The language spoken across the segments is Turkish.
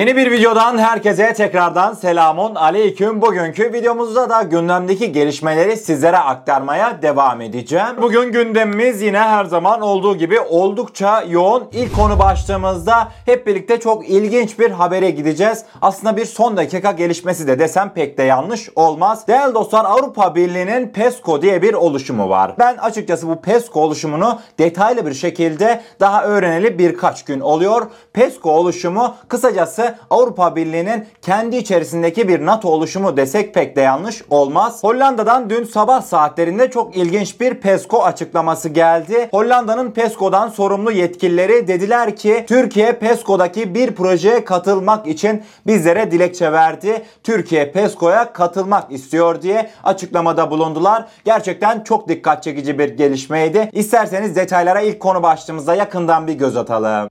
Yeni bir videodan herkese tekrardan selamun aleyküm. Bugünkü videomuzda da gündemdeki gelişmeleri sizlere aktarmaya devam edeceğim. Bugün gündemimiz yine her zaman olduğu gibi oldukça yoğun. İlk konu başlığımızda hep birlikte çok ilginç bir habere gideceğiz. Aslında bir son dakika gelişmesi de desem pek de yanlış olmaz. Değerli dostlar Avrupa Birliği'nin PESCO diye bir oluşumu var. Ben açıkçası bu PESCO oluşumunu detaylı bir şekilde daha öğreneli birkaç gün oluyor. PESCO oluşumu kısacası Avrupa Birliği'nin kendi içerisindeki bir NATO oluşumu desek pek de yanlış olmaz. Hollanda'dan dün sabah saatlerinde çok ilginç bir PESCO açıklaması geldi. Hollanda'nın PESCO'dan sorumlu yetkilileri dediler ki Türkiye PESCO'daki bir projeye katılmak için bizlere dilekçe verdi. Türkiye PESCO'ya katılmak istiyor diye açıklamada bulundular. Gerçekten çok dikkat çekici bir gelişmeydi. İsterseniz detaylara ilk konu başlığımızda yakından bir göz atalım.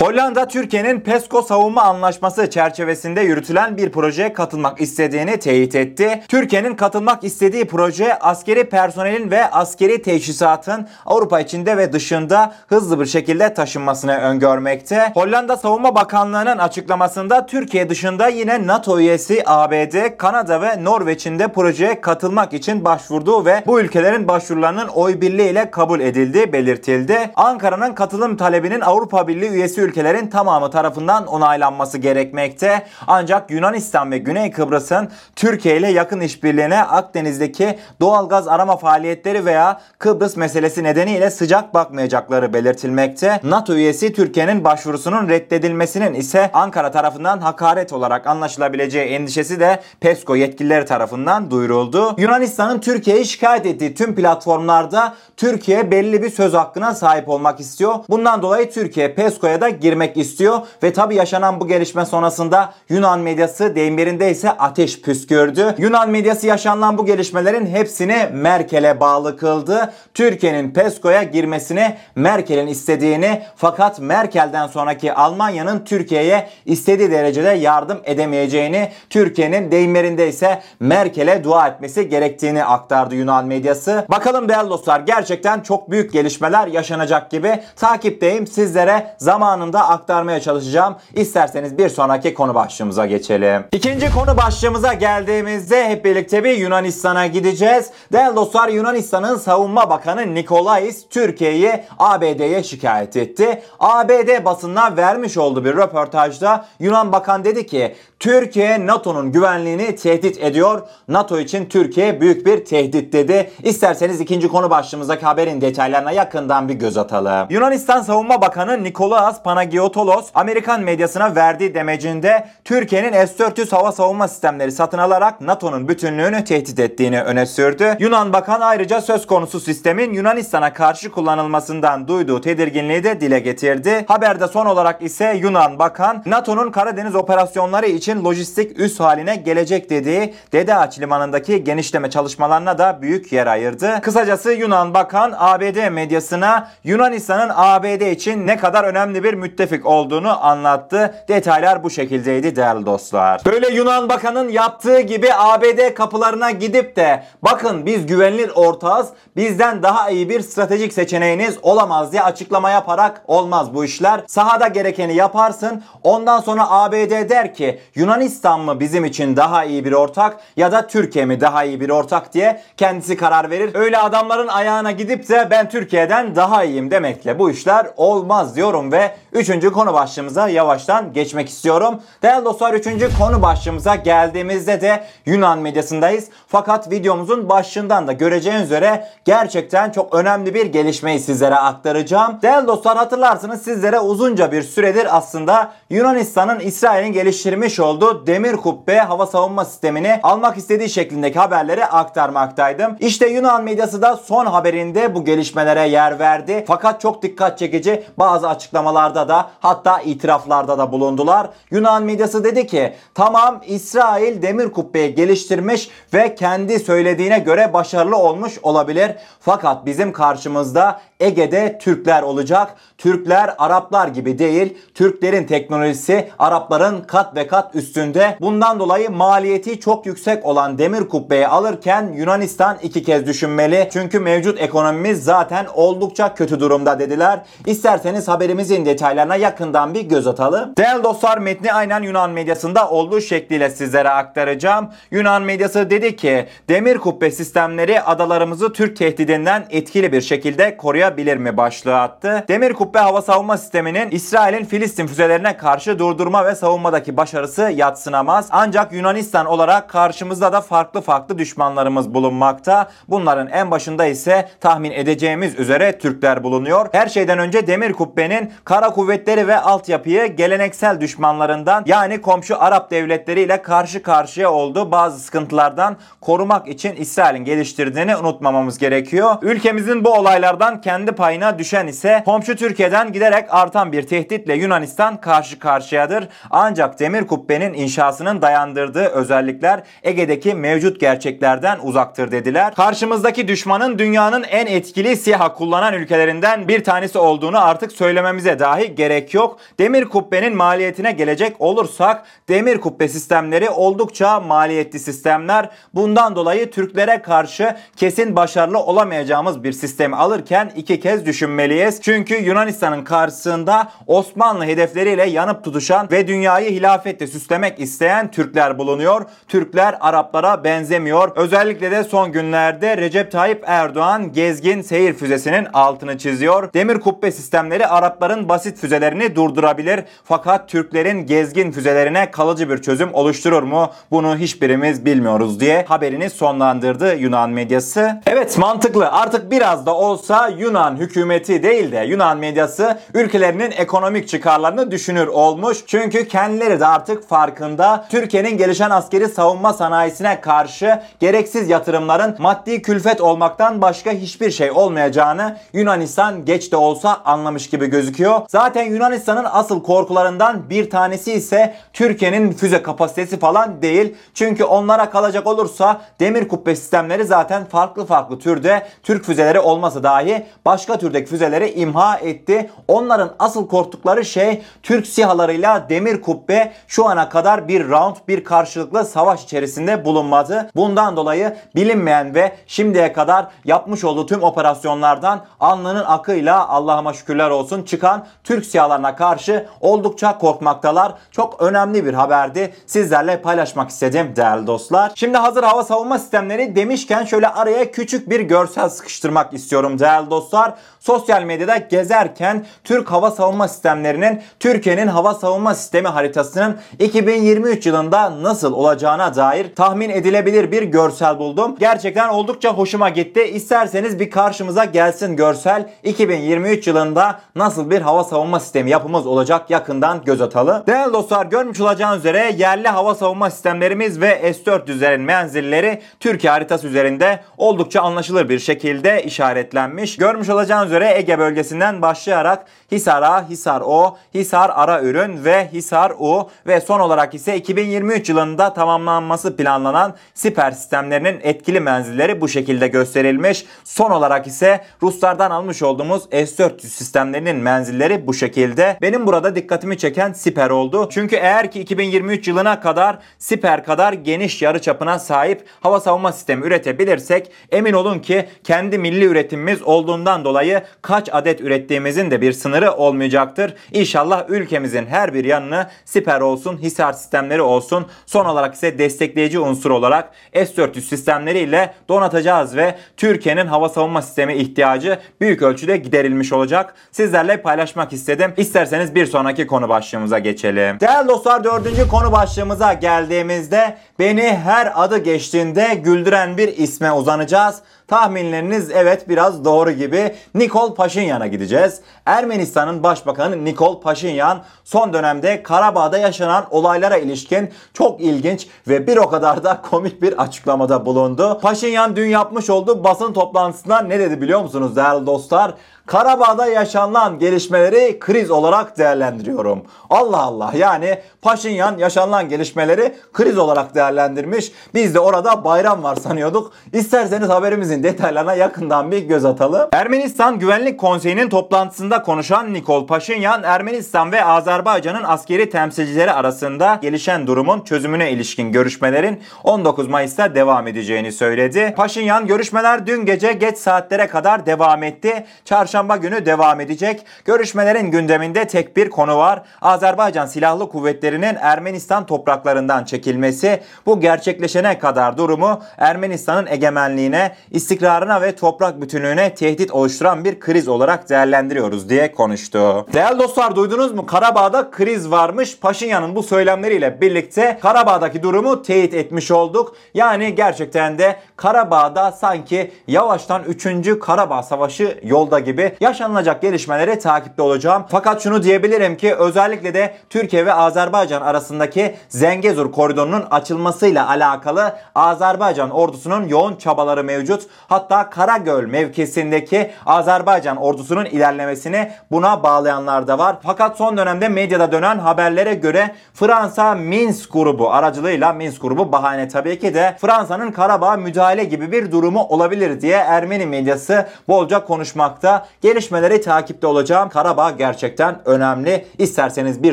Hollanda Türkiye'nin PESCO savunma anlaşması çerçevesinde yürütülen bir projeye katılmak istediğini teyit etti. Türkiye'nin katılmak istediği proje askeri personelin ve askeri teçhizatın Avrupa içinde ve dışında hızlı bir şekilde taşınmasını öngörmekte. Hollanda Savunma Bakanlığı'nın açıklamasında Türkiye dışında yine NATO üyesi ABD, Kanada ve Norveç'in de projeye katılmak için başvurduğu ve bu ülkelerin başvurularının oy birliğiyle kabul edildiği belirtildi. Ankara'nın katılım talebinin Avrupa Birliği üyesi ülkelerin tamamı tarafından onaylanması gerekmekte. Ancak Yunanistan ve Güney Kıbrıs'ın Türkiye ile yakın işbirliğine Akdeniz'deki doğal gaz arama faaliyetleri veya Kıbrıs meselesi nedeniyle sıcak bakmayacakları belirtilmekte. NATO üyesi Türkiye'nin başvurusunun reddedilmesinin ise Ankara tarafından hakaret olarak anlaşılabileceği endişesi de PESCO yetkilileri tarafından duyuruldu. Yunanistan'ın Türkiye'yi şikayet ettiği tüm platformlarda Türkiye belli bir söz hakkına sahip olmak istiyor. Bundan dolayı Türkiye PESCO'ya da girmek istiyor ve tabi yaşanan bu gelişme sonrasında Yunan medyası deyim yerinde ise ateş püskürdü. Yunan medyası yaşanan bu gelişmelerin hepsini Merkel'e bağlı kıldı. Türkiye'nin PESCO'ya girmesini Merkel'in istediğini fakat Merkel'den sonraki Almanya'nın Türkiye'ye istediği derecede yardım edemeyeceğini, Türkiye'nin deyim yerinde ise Merkel'e dua etmesi gerektiğini aktardı Yunan medyası. Bakalım değerli dostlar gerçekten çok büyük gelişmeler yaşanacak gibi takipteyim. Sizlere zamanında anında aktarmaya çalışacağım. İsterseniz bir sonraki konu başlığımıza geçelim. İkinci konu başlığımıza geldiğimizde hep birlikte bir Yunanistan'a gideceğiz. Değerli dostlar Yunanistan'ın savunma bakanı Nikolais Türkiye'yi ABD'ye şikayet etti. ABD basınına vermiş olduğu bir röportajda Yunan bakan dedi ki Türkiye NATO'nun güvenliğini tehdit ediyor. NATO için Türkiye büyük bir tehdit dedi. İsterseniz ikinci konu başlığımızdaki haberin detaylarına yakından bir göz atalım. Yunanistan Savunma Bakanı Nikolaos Panagiotolos Amerikan medyasına verdiği demecinde Türkiye'nin S-400 hava savunma sistemleri satın alarak NATO'nun bütünlüğünü tehdit ettiğini öne sürdü. Yunan Bakan ayrıca söz konusu sistemin Yunanistan'a karşı kullanılmasından duyduğu tedirginliği de dile getirdi. Haberde son olarak ise Yunan Bakan NATO'nun Karadeniz operasyonları için lojistik üs haline gelecek dediği Dede Ağaç limanındaki genişleme çalışmalarına da büyük yer ayırdı. Kısacası Yunan Bakan ABD medyasına Yunanistan'ın ABD için ne kadar önemli bir müttefik olduğunu anlattı. Detaylar bu şekildeydi değerli dostlar. Böyle Yunan Bakan'ın yaptığı gibi ABD kapılarına gidip de bakın biz güvenilir ortağız bizden daha iyi bir stratejik seçeneğiniz olamaz diye açıklama yaparak olmaz bu işler. Sahada gerekeni yaparsın ondan sonra ABD der ki Yunanistan mı bizim için daha iyi bir ortak ya da Türkiye mi daha iyi bir ortak diye kendisi karar verir. Öyle adamların ayağına gidip de ben Türkiye'den daha iyiyim demekle bu işler olmaz diyorum ve Üçüncü konu başlığımıza yavaştan geçmek istiyorum. Değerli dostlar üçüncü konu başlığımıza geldiğimizde de Yunan medyasındayız. Fakat videomuzun başından da göreceğiniz üzere gerçekten çok önemli bir gelişmeyi sizlere aktaracağım. Değerli dostlar hatırlarsınız sizlere uzunca bir süredir aslında Yunanistan'ın İsrail'in geliştirmiş olduğu demir kubbe hava savunma sistemini almak istediği şeklindeki haberleri aktarmaktaydım. İşte Yunan medyası da son haberinde bu gelişmelere yer verdi. Fakat çok dikkat çekici bazı açıklamalarda da hatta itiraflarda da bulundular. Yunan medyası dedi ki tamam İsrail demir kubbeyi geliştirmiş ve kendi söylediğine göre başarılı olmuş olabilir. Fakat bizim karşımızda Ege'de Türkler olacak. Türkler Araplar gibi değil. Türklerin teknolojisi Arapların kat ve kat üstünde. Bundan dolayı maliyeti çok yüksek olan demir kubbeyi alırken Yunanistan iki kez düşünmeli. Çünkü mevcut ekonomimiz zaten oldukça kötü durumda dediler. İsterseniz haberimizin detaylarına yakından bir göz atalım. Değerli dostlar metni aynen Yunan medyasında olduğu şekliyle sizlere aktaracağım. Yunan medyası dedi ki demir kubbe sistemleri adalarımızı Türk tehdidinden etkili bir şekilde koruyabilir mi başlığı attı. Demir kubbe hava savunma sisteminin İsrail'in Filistin füzelerine karşı durdurma ve savunmadaki başarısı yatsınamaz. Ancak Yunanistan olarak karşımızda da farklı farklı düşmanlarımız bulunmakta. Bunların en başında ise tahmin edeceğimiz üzere Türkler bulunuyor. Her şeyden önce demir kubbenin kara kuvvetleri ve altyapıyı geleneksel düşmanlarından yani komşu Arap devletleriyle karşı karşıya olduğu bazı sıkıntılardan korumak için İsrail'in geliştirdiğini unutmamamız gerekiyor. Ülkemizin bu olaylardan kendi payına düşen ise komşu Türkiye'den giderek artan bir tehditle Yunanistan karşı karşıyadır. Ancak demir kubbenin inşasının dayandırdığı özellikler Ege'deki mevcut gerçeklerden uzaktır dediler. Karşımızdaki düşmanın dünyanın en etkili SİHA kullanan ülkelerinden bir tanesi olduğunu artık söylememize dahi gerek yok. Demir kubbenin maliyetine gelecek olursak demir kubbe sistemleri oldukça maliyetli sistemler. Bundan dolayı Türklere karşı kesin başarılı olamayacağımız bir sistemi alırken iki kez düşünmeliyiz. Çünkü Yunanistan'ın karşısında Osmanlı hedefleriyle yanıp tutuşan ve dünyayı hilafetle süslemek isteyen Türkler bulunuyor. Türkler Araplara benzemiyor. Özellikle de son günlerde Recep Tayyip Erdoğan gezgin seyir füzesinin altını çiziyor. Demir kubbe sistemleri Arapların basit füzelerini durdurabilir. Fakat Türklerin gezgin füzelerine kalıcı bir çözüm oluşturur mu? Bunu hiçbirimiz bilmiyoruz diye haberini sonlandırdı Yunan medyası. Evet mantıklı. Artık biraz da olsa Yunan hükümeti değil de Yunan medyası ülkelerinin ekonomik çıkarlarını düşünür olmuş. Çünkü kendileri de artık farkında. Türkiye'nin gelişen askeri savunma sanayisine karşı gereksiz yatırımların maddi külfet olmaktan başka hiçbir şey olmayacağını Yunanistan geç de olsa anlamış gibi gözüküyor. Zaten Yunanistan'ın asıl korkularından bir tanesi ise Türkiye'nin füze kapasitesi falan değil. Çünkü onlara kalacak olursa demir kubbe sistemleri zaten farklı farklı türde Türk füzeleri olmasa dahi başka türdeki füzeleri imha etti. Onların asıl korktukları şey Türk sihalarıyla demir kubbe şu ana kadar bir round bir karşılıklı savaş içerisinde bulunmadı. Bundan dolayı bilinmeyen ve şimdiye kadar yapmış olduğu tüm operasyonlardan alnının akıyla Allah'ıma şükürler olsun çıkan Türk sihalarına karşı oldukça korkmaktalar. Çok önemli bir haberdi. Sizlerle paylaşmak istedim değerli dostlar. Şimdi hazır hava savunma sistemleri demişken şöyle araya küçük bir görsel sıkıştırmak istiyorum değerli dostlar. Sosyal medyada gezerken Türk hava savunma sistemlerinin Türkiye'nin hava savunma sistemi haritasının 2023 yılında nasıl olacağına dair tahmin edilebilir bir görsel buldum. Gerçekten oldukça hoşuma gitti. İsterseniz bir karşımıza gelsin görsel. 2023 yılında nasıl bir hava savunma sistemi yapımız olacak yakından göz atalım. Değerli dostlar görmüş olacağınız üzere yerli hava savunma sistemlerimiz ve S-400'lerin menzilleri Türkiye haritası üzerinde oldukça anlaşılır bir şekilde işaretlenmiş. Görmüş olacağınız üzere Ege bölgesinden başlayarak Hisar A, Hisar O, Hisar Ara Ürün ve Hisar U ve son olarak ise 2023 yılında tamamlanması planlanan siper sistemlerinin etkili menzilleri bu şekilde gösterilmiş. Son olarak ise Ruslardan almış olduğumuz S-400 sistemlerinin menzilleri bu şekilde. Benim burada dikkatimi çeken siper oldu. Çünkü eğer ki 2023 yılına kadar siper kadar geniş yarı çapına sahip hava savunma sistemi üretebilirsek emin olun ki kendi milli üretimimiz olduğundan dolayı kaç adet ürettiğimizin de bir sınırı olmayacaktır. İnşallah ülkemizin her bir yanını siper olsun, Hisar sistemleri olsun. Son olarak ise destekleyici unsur olarak S-400 sistemleriyle donatacağız ve Türkiye'nin hava savunma sistemi ihtiyacı büyük ölçüde giderilmiş olacak. Sizlerle paylaşmak istedim. İsterseniz bir sonraki konu başlığımıza geçelim. Değerli dostlar dördüncü konu başlığımıza geldiğimizde beni her adı geçtiğinde güldüren bir isme uzanacağız. Tahminleriniz evet biraz doğru gibi. Nikol Paşinyan'a gideceğiz. Ermenistan'ın başbakanı Nikol Paşinyan son dönemde Karabağ'da yaşanan olaylara ilişkin çok ilginç ve bir o kadar da komik bir açıklamada bulundu. Paşinyan dün yapmış olduğu basın toplantısında ne dedi biliyor musunuz değerli dostlar? Karabağ'da yaşanılan gelişmeleri kriz olarak değerlendiriyorum. Allah Allah yani Paşinyan yaşanılan gelişmeleri kriz olarak değerlendirmiş. Biz de orada bayram var sanıyorduk. İsterseniz haberimizin detaylarına yakından bir göz atalım. Ermenistan Güvenlik Konseyi'nin toplantısında konuşan Nikol Paşinyan, Ermenistan ve Azerbaycan'ın askeri temsilcileri arasında gelişen durumun çözümüne ilişkin görüşmelerin 19 Mayıs'ta devam edeceğini söyledi. Paşinyan görüşmeler dün gece geç saatlere kadar devam etti. Çarşamba günü devam edecek. Görüşmelerin gündeminde tek bir konu var. Azerbaycan Silahlı Kuvvetleri'nin Ermenistan topraklarından çekilmesi. Bu gerçekleşene kadar durumu Ermenistan'ın egemenliğine, istikrarına ve toprak bütünlüğüne tehdit oluşturan bir kriz olarak değerlendiriyoruz diye konuştu. Değerli dostlar duydunuz mu? Karabağ'da kriz varmış. Paşinyan'ın bu söylemleriyle birlikte Karabağ'daki durumu teyit etmiş olduk. Yani gerçekten de Karabağ'da sanki yavaştan 3. Karabağ Savaşı yolda gibi yaşanılacak gelişmeleri takipte olacağım. Fakat şunu diyebilirim ki özellikle de Türkiye ve Azerbaycan arasındaki Zengezur koridorunun açılmasıyla alakalı Azerbaycan ordusunun yoğun çabaları mevcut. Hatta Karagöl mevkisindeki Azerbaycan ordusunun ilerlemesini buna bağlayanlar da var. Fakat son dönemde medyada dönen haberlere göre Fransa Minsk grubu aracılığıyla Minsk grubu bahane tabii ki de Fransa'nın Karabağ müdahale gibi bir durumu olabilir diye Ermeni medyası bolca konuşmakta. Gelişmeleri takipte olacağım. Karabağ gerçekten önemli. İsterseniz bir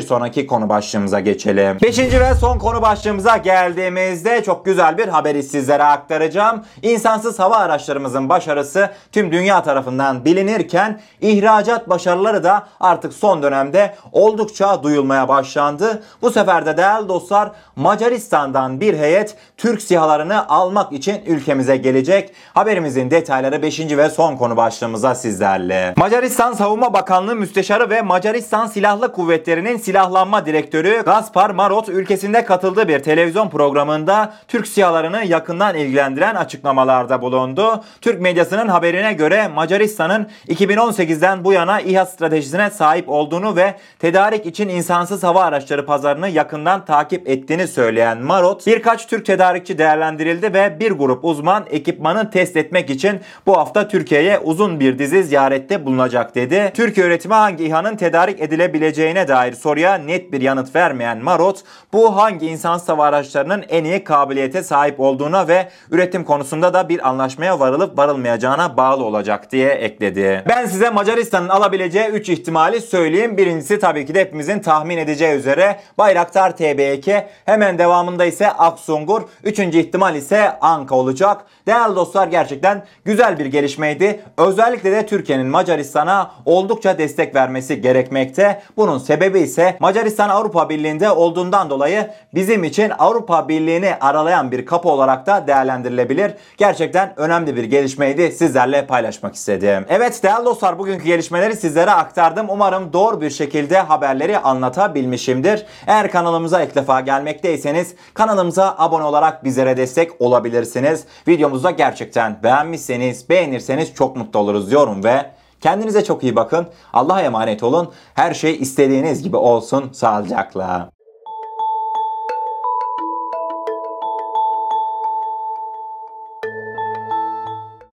sonraki konu başlığımıza geçelim. Beşinci ve son konu başlığımıza geldiğimizde çok güzel bir haberi sizlere aktaracağım. İnsansız hava araçlarımızın başarısı tüm dünya tarafından bilinirken ihracat başarıları da artık son dönemde oldukça duyulmaya başlandı. Bu sefer de değerli dostlar Macaristan'dan bir heyet Türk sihalarını almak için ülkemize gelecek. Haberimizin detayları 5. ve son konu başlığımıza sizlerle. Macaristan Savunma Bakanlığı Müsteşarı ve Macaristan Silahlı Kuvvetleri'nin silahlanma direktörü Gaspar Marot ülkesinde katıldığı bir televizyon programında Türk sihalarını yakından ilgilendiren açıklamalarda bulundu. Türk medyasının haberine göre Macaristan'ın 2018'den bu yana İHA stratejisine sahip olduğunu ve tedarik için insansız hava araçları pazarını yakından takip ettiğini söyleyen Marot, birkaç Türk tedarikçi değerlendirildi ve bir grup uzman ekipmanı test etmek için bu hafta Türkiye'ye uzun bir dizi ziyarette bulunacak dedi. Türkiye üretimi hangi İHA'nın tedarik edilebileceğine dair soruya net bir yanıt vermeyen Marot, bu hangi insansız hava araçlarının en iyi kabiliyete sahip olduğuna ve üretim konusunda da bir anlaşmaya varılıp varılmayacağına bağlı olacak diye ekledi. Ben size Macaristan'ın alabileceği 3 ihtimali söyleyeyim. Birincisi tabii ki de hepimizin tahmin edeceği üzere Bayraktar TB2. Hemen devamında ise Aksungur. Üçüncü ihtimal ise Anka olacak. Değerli dostlar gerçekten güzel bir gelişmeydi. Özellikle de Türkiye'nin Macaristan'a oldukça destek vermesi gerekmekte. Bunun sebebi ise Macaristan Avrupa Birliği'nde olduğundan dolayı bizim için Avrupa Birliği'ni aralayan bir kapı olarak da değerlendirilebilir. Gerçekten önemli bir gelişmeydi. Sizlerle paylaşmak istedim. Evet değerli dostlar bugünkü gelişmeleri sizlere aktardım. Umarım doğru bir şekilde haberleri anlatabilmişimdir. Eğer kanalımıza ilk defa gelmekteyseniz kanalımıza abone olarak bizlere destek olabilirsiniz. Videomuzu gerçekten beğenmişseniz, beğenirseniz çok mutlu oluruz diyorum ve kendinize çok iyi bakın. Allah'a emanet olun. Her şey istediğiniz gibi olsun. Sağlıcakla.